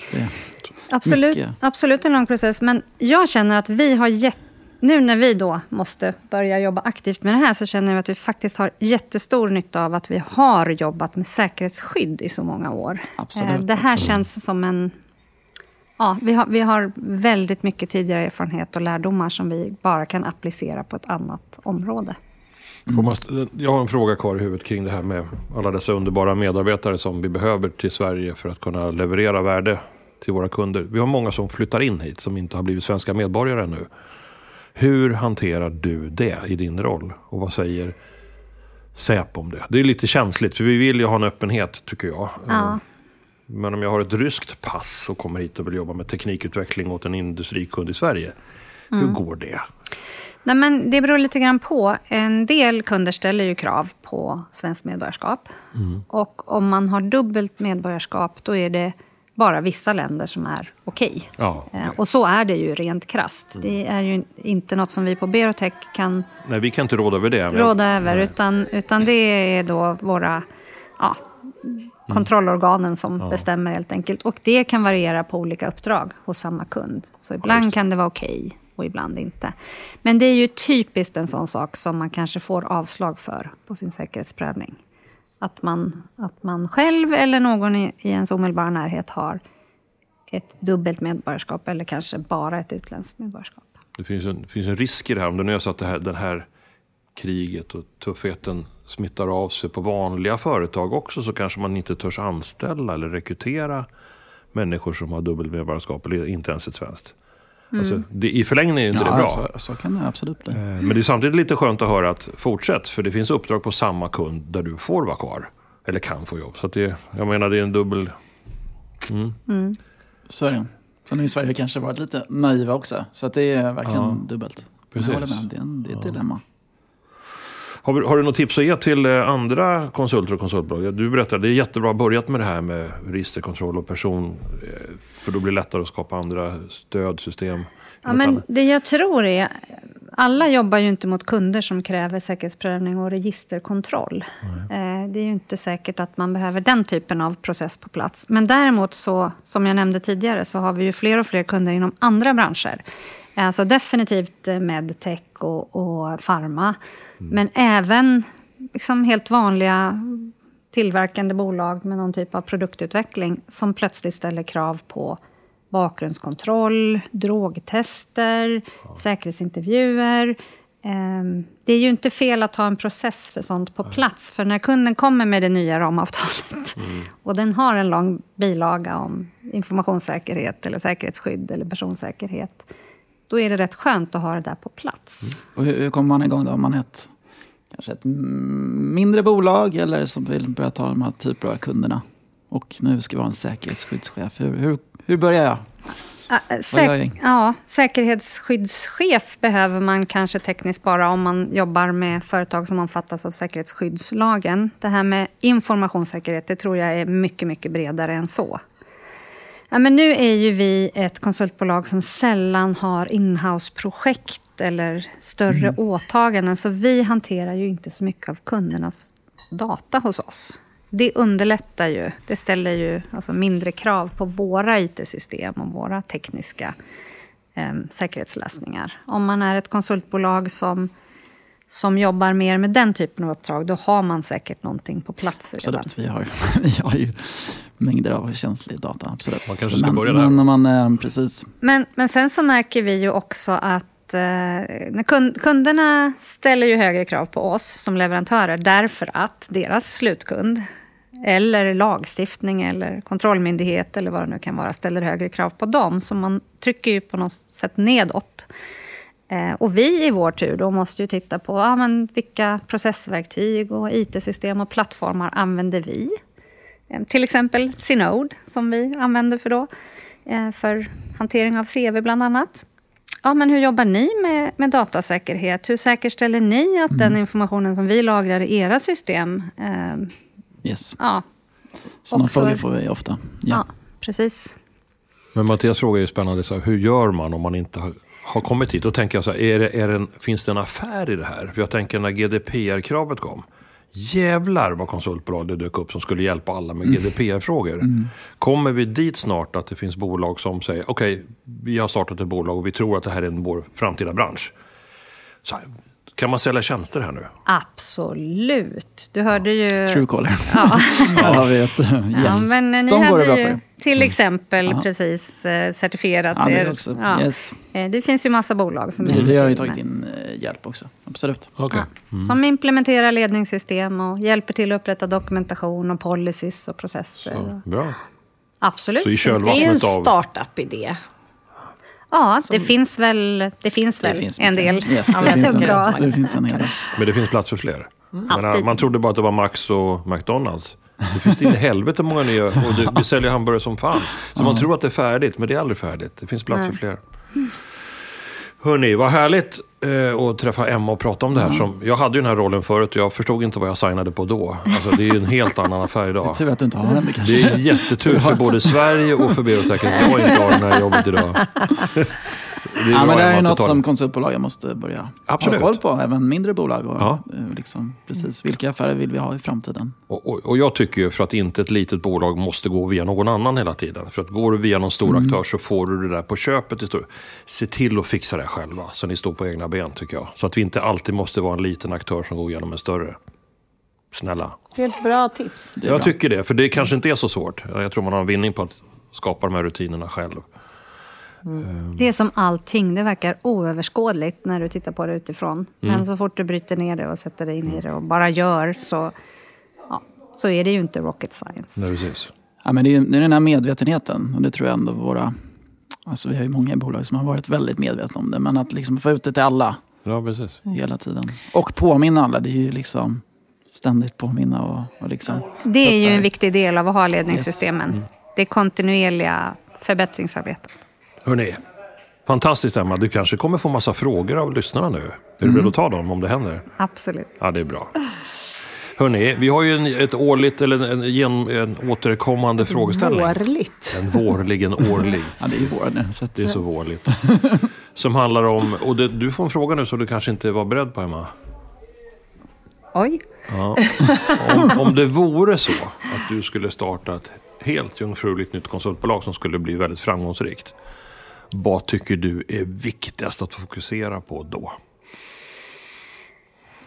[SPEAKER 3] absolut, absolut en lång process. Men jag känner att vi har gett, nu när vi då måste börja jobba aktivt med det här, så känner vi att vi faktiskt har jättestor nytta av att vi har jobbat med säkerhetsskydd i så många år. Absolut, eh, det här absolut. känns som en... Ja, vi har, vi har väldigt mycket tidigare erfarenhet och lärdomar som vi bara kan applicera på ett annat område.
[SPEAKER 4] Mm. Jag har en fråga kvar i huvudet kring det här med alla dessa underbara medarbetare som vi behöver till Sverige för att kunna leverera värde till våra kunder. Vi har många som flyttar in hit som inte har blivit svenska medborgare ännu. Hur hanterar du det i din roll? Och vad säger Säpo om det? Det är lite känsligt för vi vill ju ha en öppenhet tycker jag. Ja. Men om jag har ett ryskt pass och kommer hit och vill jobba med teknikutveckling åt en industrikund i Sverige. Mm. Hur går det?
[SPEAKER 3] Nej, men det beror lite grann på. En del kunder ställer ju krav på svenskt medborgarskap. Mm. Och om man har dubbelt medborgarskap, då är det bara vissa länder som är okej. Okay. Ja, okay. Och så är det ju rent krast. Mm. Det är ju inte något som vi på Berotech kan...
[SPEAKER 4] Nej, vi kan inte råda över det.
[SPEAKER 3] Råda över, utan, utan det är då våra ja, kontrollorganen som ja. bestämmer helt enkelt. Och det kan variera på olika uppdrag hos samma kund. Så ibland kan det vara okej okay och ibland inte. Men det är ju typiskt en sån sak som man kanske får avslag för på sin säkerhetsprövning. Att man, att man själv eller någon i, i ens omedelbara närhet har ett dubbelt medborgarskap eller kanske bara ett utländskt medborgarskap.
[SPEAKER 4] Det finns en, finns en risk i det här. Om det nu är så att det här, det här kriget och tuffheten smittar av sig på vanliga företag också så kanske man inte törs anställa eller rekrytera människor som har dubbelt medborgarskap eller inte ens ett svenskt. Mm. Alltså, det, I förlängningen är inte ja, det bra.
[SPEAKER 5] Så, så, kan det absolut bli. Eh,
[SPEAKER 4] men det är samtidigt lite skönt att höra att fortsätt. För det finns uppdrag på samma kund där du får vara kvar. Eller kan få jobb. Så det, jag menar det är en dubbel...
[SPEAKER 5] Mm. Mm. Så är det. Sen har ju Sverige kanske varit lite naiva också. Så att det är verkligen ja. dubbelt. Precis. Jag håller med. Det är, en, det är ett ja. dilemma.
[SPEAKER 4] Har, har, du något tips att ge till eh, andra konsulter och konsultbolag? Du berättade, det är jättebra att börjat med det här med registerkontroll och person. Eh, för då blir det lättare att skapa andra stödsystem.
[SPEAKER 3] Ja, men det jag tror är, alla jobbar ju inte mot kunder som kräver säkerhetsprövning och registerkontroll. Eh, det är ju inte säkert att man behöver den typen av process på plats. Men däremot så, som jag nämnde tidigare, så har vi ju fler och fler kunder inom andra branscher. Alltså definitivt medtech och, och pharma. Mm. Men även liksom helt vanliga tillverkande bolag med någon typ av produktutveckling som plötsligt ställer krav på bakgrundskontroll, drogtester, ja. säkerhetsintervjuer. Ehm, det är ju inte fel att ha en process för sånt på plats. För när kunden kommer med det nya ramavtalet mm. och den har en lång bilaga om informationssäkerhet eller säkerhetsskydd eller personsäkerhet. Då är det rätt skönt att ha det där på plats. Mm.
[SPEAKER 5] Och hur, hur kommer man igång då om man är ett kanske ett mindre bolag eller som vill börja ta de här typer av kunderna. Och nu ska vi ha en säkerhetsskyddschef. Hur, hur, hur börjar jag?
[SPEAKER 3] Säk ja, säkerhetsskyddschef behöver man kanske tekniskt bara om man jobbar med företag som omfattas av säkerhetsskyddslagen. Det här med informationssäkerhet, det tror jag är mycket, mycket bredare än så. Ja, men nu är ju vi ett konsultbolag som sällan har inhouse-projekt eller större mm. åtaganden. Så vi hanterar ju inte så mycket av kundernas data hos oss. Det underlättar ju. Det ställer ju alltså mindre krav på våra IT-system och våra tekniska eh, säkerhetslösningar. Om man är ett konsultbolag som, som jobbar mer med den typen av uppdrag, då har man säkert någonting på plats
[SPEAKER 5] Absolut, vi har, vi har ju mängder av känslig data. Absolut.
[SPEAKER 4] Man kanske ska men, börja där.
[SPEAKER 5] Men, man, eh, precis.
[SPEAKER 3] Men, men sen så märker vi ju också att eh, kunderna ställer ju högre krav på oss som leverantörer därför att deras slutkund eller lagstiftning eller kontrollmyndighet eller vad det nu kan vara ställer högre krav på dem. Så man trycker ju på något sätt nedåt. Eh, och vi i vår tur då måste ju titta på ja, men vilka processverktyg och IT-system och plattformar använder vi? Eh, till exempel Synode som vi använder för då, eh, för hantering av CV bland annat ja, men hur jobbar ni med, med datasäkerhet? Hur säkerställer ni att mm. den informationen som vi lagrar i era system... Eh,
[SPEAKER 5] yes. ja, Sådana också, frågor får vi ofta. Ja. ja.
[SPEAKER 3] precis.
[SPEAKER 4] Men Mattias fråga är ju spännande. Så här, hur gör man om man inte har, har kommit hit? Då tänker jag så här, är det, är det en, finns det en affär i det här? För jag tänker när GDPR-kravet kom. Jävlar vad konsultbolag det dök upp som skulle hjälpa alla med mm. GDPR-frågor. Mm. Kommer vi dit snart att det finns bolag som säger okej, okay, vi har startat ett bolag och vi tror att det här är vår framtida bransch. Så här, kan man sälja tjänster här nu?
[SPEAKER 3] Absolut. Du hörde ju...
[SPEAKER 5] Truecaller. Ja. ja, vet. Yes.
[SPEAKER 3] Ja, men ni De hade ju för. till mm. exempel mm. precis eh, certifierat
[SPEAKER 5] ja, er. Också. Ja. Yes.
[SPEAKER 3] Eh, det finns ju massa bolag som...
[SPEAKER 5] Vi, vi har ju tagit in eh, hjälp också. Absolut.
[SPEAKER 4] Okay.
[SPEAKER 3] Mm. Som implementerar ledningssystem och hjälper till att upprätta dokumentation och policies och processer.
[SPEAKER 4] Så, bra.
[SPEAKER 3] Absolut.
[SPEAKER 4] Så i
[SPEAKER 2] det är en startup-idé.
[SPEAKER 3] Ja, det finns väl, det finns väl det finns en del.
[SPEAKER 5] Yes, det, finns en, bra. det finns en hel
[SPEAKER 4] Men det finns plats för fler?
[SPEAKER 3] Mm.
[SPEAKER 4] Menar, man trodde bara att det var Max och McDonalds. Det finns in i helvete många nya och det, vi säljer hamburgare som fan. Så man tror att det är färdigt, men det är aldrig färdigt. Det finns plats för fler. Hörni, vad härligt eh, att träffa Emma och prata om det här. Mm. Som, jag hade ju den här rollen förut och jag förstod inte vad jag signade på då. Alltså, det är ju en helt annan affär idag.
[SPEAKER 5] Tur att du inte har den.
[SPEAKER 4] Det är jättetur för både Sverige och för Berotech att jag inte har det här jobbet idag.
[SPEAKER 5] Det ja, men det är något som konsultbolagen måste börja Absolut. ha koll på, även mindre bolag. Och, ja. Eh, liksom, precis, vilka affärer vill vi ha i framtiden?
[SPEAKER 4] Och, och, och, jag tycker ju för att inte ett litet bolag måste gå via någon annan hela tiden. För att går du via någon stor mm. aktör så får du det där på köpet. Se till att fixa det själva, så ni står på egna ben tycker jag. Så att vi inte alltid måste vara en liten aktör som går igenom en större. Snälla.
[SPEAKER 2] Det är ett bra tips.
[SPEAKER 4] Jag bra. tycker det, för det kanske inte är så svårt. Jag tror man har en vinning på att skapa de här rutinerna själv.
[SPEAKER 3] Mm. Det är som allting, det verkar oöverskådligt när du tittar på det utifrån. Mm. Men så fort du bryter ner det och sätter dig in i det och bara gör så, ja, så är det ju inte rocket science.
[SPEAKER 4] Nej, precis.
[SPEAKER 5] Ja, men det, är, det är den här medvetenheten och det tror jag ändå våra... Alltså vi har ju många bolag som har varit väldigt medvetna om det, men att liksom få ut det till alla.
[SPEAKER 4] Ja, precis.
[SPEAKER 5] Hela tiden. Och påminna alla, det är ju liksom ständigt påminna och, och liksom...
[SPEAKER 3] Det är ju en viktig del av att ha ledningssystemen. Yes. Mm. Det kontinuerliga förbättringsarbetet.
[SPEAKER 4] Hörrni, fantastiskt Emma. Du kanske kommer få massa frågor av lyssnarna nu. Är mm. du beredd att ta dem om det händer?
[SPEAKER 3] Absolut.
[SPEAKER 4] Ja, det är bra. Hörrni, vi har ju en, ett årligt, eller en, en, en återkommande frågeställning.
[SPEAKER 2] Vårligt.
[SPEAKER 4] En vårlig, en årlig.
[SPEAKER 5] ja, det är ju vår nu.
[SPEAKER 4] Så att... Det är så vårligt. Som handlar om, och det, du får en fråga nu som du kanske inte var beredd på Emma.
[SPEAKER 3] Oj.
[SPEAKER 4] Ja. Om, om det vore så att du skulle starta ett helt jungfruligt nytt konsultbolag som skulle bli väldigt framgångsrikt. Vad tycker du är viktigast att fokusera på då?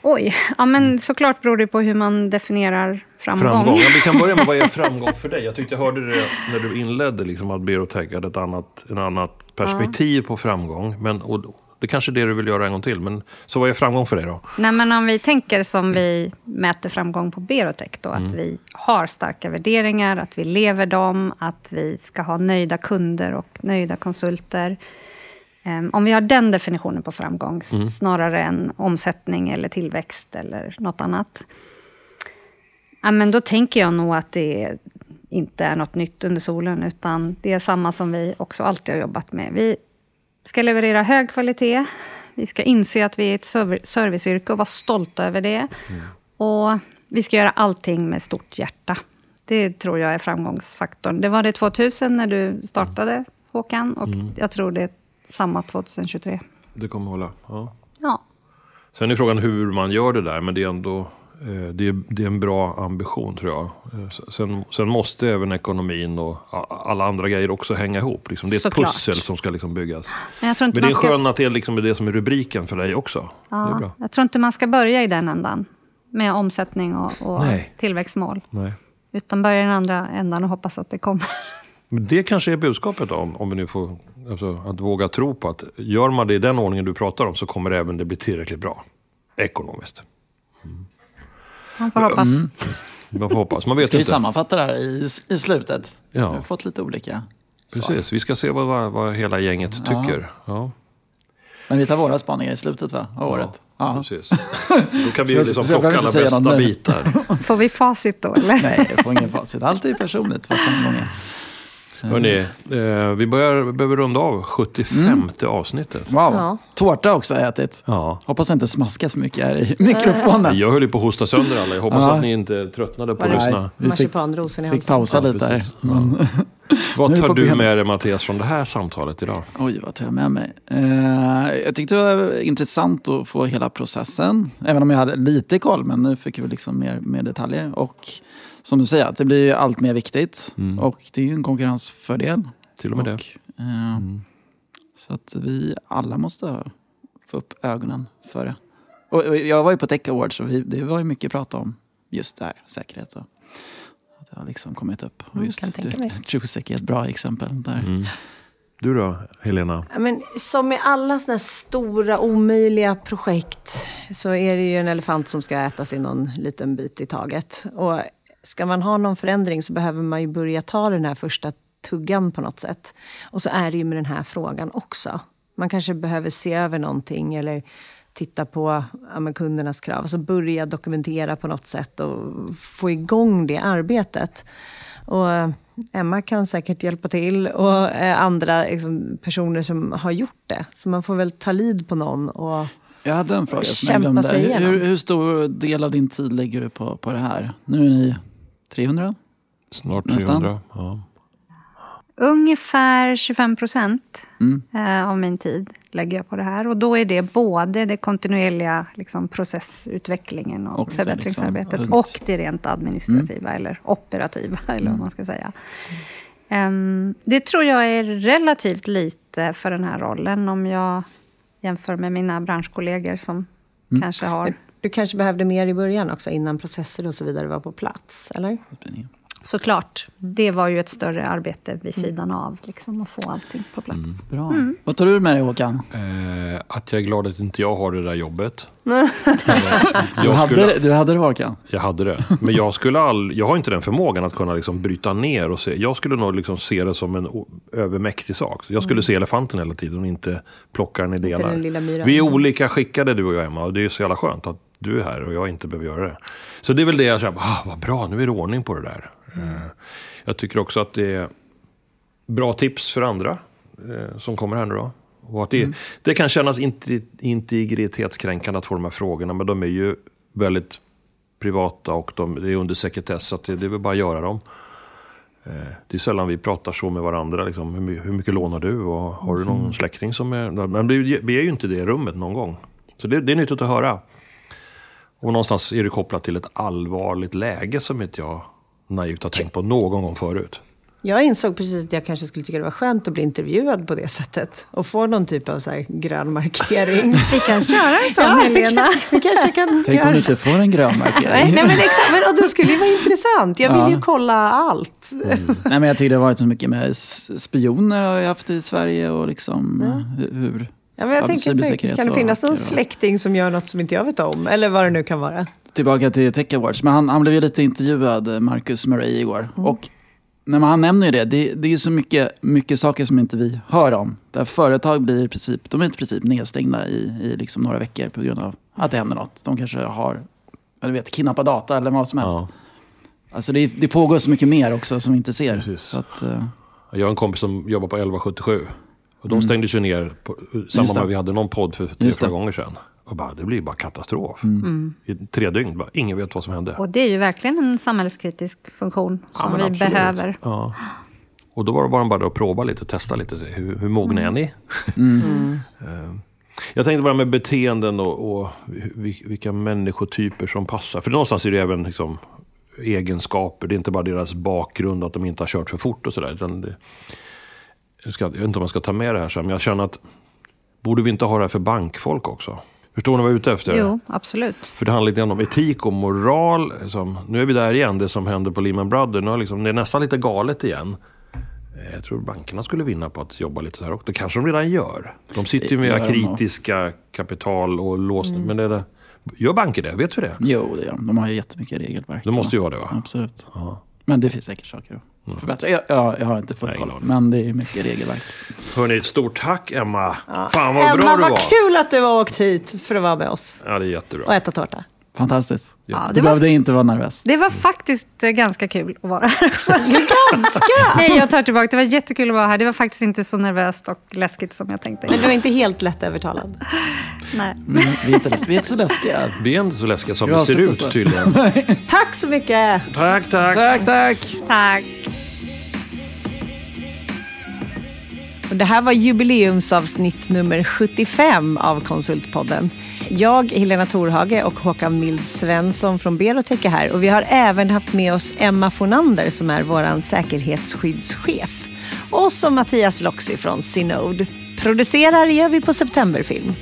[SPEAKER 3] Oj, ja men mm. såklart beror det på hur man definierar framgång.
[SPEAKER 4] framgång. Ja, vi kan börja med vad är framgång för dig? Jag tyckte jag hörde det när du inledde, liksom, att Berotech hade ett annat, en annat perspektiv ja. på framgång. Men, och, det kanske är det du vill göra en gång till. Men, så vad är framgång för dig då?
[SPEAKER 3] Nej, men om vi tänker som vi mäter framgång på Berotech, då, mm. att vi har starka värderingar, att vi lever dem, att vi ska ha nöjda kunder och nöjda konsulter. Um, om vi har den definitionen på framgång, mm. snarare än omsättning eller tillväxt eller något annat. Ja, men då tänker jag nog att det inte är något nytt under solen, utan det är samma som vi också alltid har jobbat med. Vi ska leverera hög kvalitet. Vi ska inse att vi är ett serviceyrke och vara stolta över det. Mm. Och vi ska göra allting med stort hjärta. Det tror jag är framgångsfaktorn. Det var det 2000 när du startade, mm. Håkan. Och mm. jag tror det är samma 2023.
[SPEAKER 4] Det kommer hålla? Ja.
[SPEAKER 3] ja.
[SPEAKER 4] Sen är frågan hur man gör det där. Men det är ändå det är, det är en bra ambition tror jag. Eh, sen, sen, måste även ekonomin och alla andra grejer också hänga ihop. Liksom. Det är ett Såklart. pussel som ska liksom byggas. Men, Men det är ska... skönt att det är liksom det som är rubriken för dig också.
[SPEAKER 3] Ja, Jag tror inte man ska börja i den ändan. Med omsättning och, och tillväxtmål.
[SPEAKER 4] Nej.
[SPEAKER 3] Utan börja i den andra ändan och hoppas att det kommer.
[SPEAKER 4] Men det kanske är budskapet då, om, om vi nu får alltså, att våga tro på att gör man det i den ordningen du pratar om så kommer det även det bli tillräckligt bra. Ekonomiskt.
[SPEAKER 3] Mm. Man får hoppas. Mm.
[SPEAKER 4] Man får hoppas. Man vet
[SPEAKER 5] ska
[SPEAKER 4] inte.
[SPEAKER 5] vi sammanfatta det här i, i slutet? Ja. Vi har fått lite olika
[SPEAKER 4] Precis, vi ska se vad, vad hela gänget ja. tycker. Ja.
[SPEAKER 5] Men vi tar våra spaningar i slutet va? av året.
[SPEAKER 4] Ja, precis. Då kan vi ju liksom plocka alla bästa bitar.
[SPEAKER 3] Får vi facit då eller?
[SPEAKER 5] Nej, jag får ingen facit. Allt är personligt för framgången.
[SPEAKER 4] Hörrni, eh, vi börjar, behöver runda av 75 mm. avsnittet.
[SPEAKER 5] Wow, ja. tårta också har jag ätit. Ja. Hoppas inte smaska så mycket här i mikrofonen.
[SPEAKER 4] Jag höll ju på att hosta sönder alla. Jag hoppas ja. att ni inte tröttnade på att lyssna.
[SPEAKER 2] Vi fick, fick,
[SPEAKER 5] fick pausa lite här. Men...
[SPEAKER 4] Vad tar du med dig Mattias från det här samtalet idag?
[SPEAKER 5] Oj, vad tar jag med mig? Eh, jag tyckte det var intressant att få hela processen. Även om jag hade lite koll, men nu fick vi liksom mer, mer detaljer. Och som du säger, det blir ju allt mer viktigt. Mm. Och det är ju en konkurrensfördel.
[SPEAKER 4] Till och med och,
[SPEAKER 5] det. Eh, mm. Så att vi alla måste få upp ögonen för det. Och, jag var ju på Tech Awards och vi, det var ju mycket prat om just det här, säkerhet. Och, att det har liksom kommit upp. Och
[SPEAKER 3] just mm,
[SPEAKER 5] Trusec är ett bra exempel där.
[SPEAKER 4] Mm. Du då, Helena?
[SPEAKER 2] Men som med alla sådana stora omöjliga projekt så är det ju en elefant som ska ätas i någon liten bit i taget. Och ska man ha någon förändring så behöver man ju börja ta den här första tuggan på något sätt. Och så är det ju med den här frågan också. Man kanske behöver se över någonting eller titta på ja, kundernas krav. Alltså börja dokumentera på något sätt och få igång det arbetet. Och eh, Emma kan säkert hjälpa till och eh, andra liksom, personer som har gjort det. Så man får väl ta lid på någon och
[SPEAKER 5] jag hade en fråga som jag glömde. Hur, hur, stor del av din tid lägger du på, på det här? Nu är ni 300?
[SPEAKER 4] Snart 300, Nästan. ja.
[SPEAKER 3] Ungefär 25 procent mm. Eh, av min tid lägger jag på det här. Och då är det både det kontinuerliga liksom, processutvecklingen och, och förbättringsarbetet det liksom, och det rent administrativa mm. eller operativa, eller vad mm. man ska säga. Um, det tror jag är relativt lite för den här rollen om jag jämför med mina branschkollegor som mm. kanske har...
[SPEAKER 2] Du kanske behövde mer i början också, innan processer och så vidare var på plats, eller?
[SPEAKER 3] Såklart. Det var ju ett större arbete vid mm. sidan av, liksom, att få allting på plats. Mm.
[SPEAKER 5] Bra. Mm. Vad tar du med dig Håkan?
[SPEAKER 4] Eh, att jag är glad att inte jag har det där jobbet.
[SPEAKER 5] du, hade, skulle, du hade det Håkan?
[SPEAKER 4] Jag hade det. Men jag, skulle all, jag har inte den förmågan att kunna liksom bryta ner och se. Jag skulle nog liksom se det som en övermäktig sak. Jag skulle mm. se elefanten hela tiden och inte plocka den i delar. Vi är olika skickade du och jag Emma och det är så jävla skönt att du är här och jag inte behöver göra det. Så det är väl det jag känner, ah, vad bra, nu är det ordning på det där. Mm. Jag tycker också att det är bra tips för andra eh, som kommer här nu då. Och att det, mm. det kan kännas integritetskränkande att få de här frågorna, men de är ju väldigt privata och de, det är under sekretess, så det, det är väl bara att göra dem. Eh, det är sällan vi pratar så med varandra. Liksom. Hur, hur mycket lånar du? Och har du någon mm. släkting som är... Men vi är ju inte i det rummet någon gång. Så det, det är nyttigt att höra. Och någonstans är det kopplat till ett allvarligt läge som inte jag naivt har tänkt på någon gång förut.
[SPEAKER 2] Jag insåg precis att jag kanske skulle tycka det var skönt att bli intervjuad på det sättet. Och få någon typ av så här grön markering.
[SPEAKER 3] Vi kan köra en sån, ja, Helena.
[SPEAKER 2] Vi kan, vi kanske kan
[SPEAKER 5] Tänk om du inte får en grön markering.
[SPEAKER 2] nej, nej, men exakt. Men, och det skulle ju vara intressant. Jag vill ja. ju kolla allt.
[SPEAKER 5] Mm. nej, men jag tycker det har varit så mycket med spioner har jag haft i Sverige och liksom ja. hur
[SPEAKER 2] Ja, men jag tänker, kan det finnas någon släkting som gör något som inte jag vet om? Eller vad det nu kan vara.
[SPEAKER 5] Tillbaka till Tech Awards. Men han, han blev ju lite intervjuad, Marcus Murray, igår. Mm. Och när han nämner ju det, det, det är så mycket, mycket saker som inte vi hör om. Där företag blir i princip, de är i princip nedstängda i, i liksom några veckor på grund av att det händer något. De kanske har, jag vet, kidnappat data eller vad som helst. Ja. Alltså det, det pågår så mycket mer också som vi inte ser. Så att, uh...
[SPEAKER 4] Jag har en kompis som jobbar på 1177. Och de mm. stängdes ju ner på, samma med vi hade någon podd för tre, fyra gånger sedan. Och bara, det blir bara katastrof. Mm. I tre dygn, bara, ingen vet vad som hände.
[SPEAKER 3] Och det är ju verkligen en samhällskritisk funktion som ja, vi absolut. behöver. Ja.
[SPEAKER 4] Och då var det bara att prova lite, testa lite, se, hur, hur mogna mm. är ni? Mm. Eh, jag tänkte bara med beteenden och, och, vilka människotyper som passar. För någonstans är det även liksom, egenskaper, det är inte bara deras bakgrund, att de inte har kört för fort och sådär. Jag, ska, jag vet inte om jag ska ta med det här sen, men jag känner att borde vi inte ha det här för bankfolk också? Förstår ni vad jag är ute efter?
[SPEAKER 3] Jo, absolut.
[SPEAKER 4] För det handlar lite grann om etik och moral. Liksom. Nu är vi där igen, det som hände på Lehman Brothers. Nu liksom, det är nästan lite galet igen. Eh, jag tror bankerna skulle vinna på att jobba lite så här också. Det kanske de redan gör. De sitter ju med kritiska kapital och låsning. Mm. Men det är det, gör banker det? Vet vi det?
[SPEAKER 5] Jo, det gör de. De har ju jättemycket regelverk.
[SPEAKER 4] Det måste ju vara det va?
[SPEAKER 5] Absolut. Aha. Men det finns säkert saker att. Förbättra. Jag, jag, jag har inte full koll, men det är mycket regelverk.
[SPEAKER 4] Hörni, stort tack Emma. Ja. Fan vad Emma, bra du
[SPEAKER 2] var. vad kul att du har åkt hit för att vara med oss.
[SPEAKER 4] Ja, det är jättebra.
[SPEAKER 2] Och äta tårta.
[SPEAKER 5] Fantastiskt. Ja, du behövde inte vara nervös.
[SPEAKER 3] Det var faktiskt eh, ganska kul att vara här
[SPEAKER 2] ganska?
[SPEAKER 3] Nej, jag tar tillbaka. Det var jättekul att vara här. Det var faktiskt inte så nervöst och läskigt som jag tänkte.
[SPEAKER 2] Men du var inte helt lätt övertalad?
[SPEAKER 3] Nej.
[SPEAKER 5] Vi, vi, är inte, vi är inte så läskiga.
[SPEAKER 4] Vi är inte så läskiga som vi ser ut tydligen.
[SPEAKER 2] tack så mycket.
[SPEAKER 4] Tack, tack.
[SPEAKER 5] Tack, tack.
[SPEAKER 3] Tack.
[SPEAKER 2] Och det här var jubileumsavsnitt nummer 75 av Konsultpodden. Jag, Helena Torhage och Håkan Mild Svensson från Berotech är här. Och vi har även haft med oss Emma Fornander som är vår säkerhetsskyddschef. Och så Mattias Loxi från Synode. Producerar gör vi på Septemberfilm.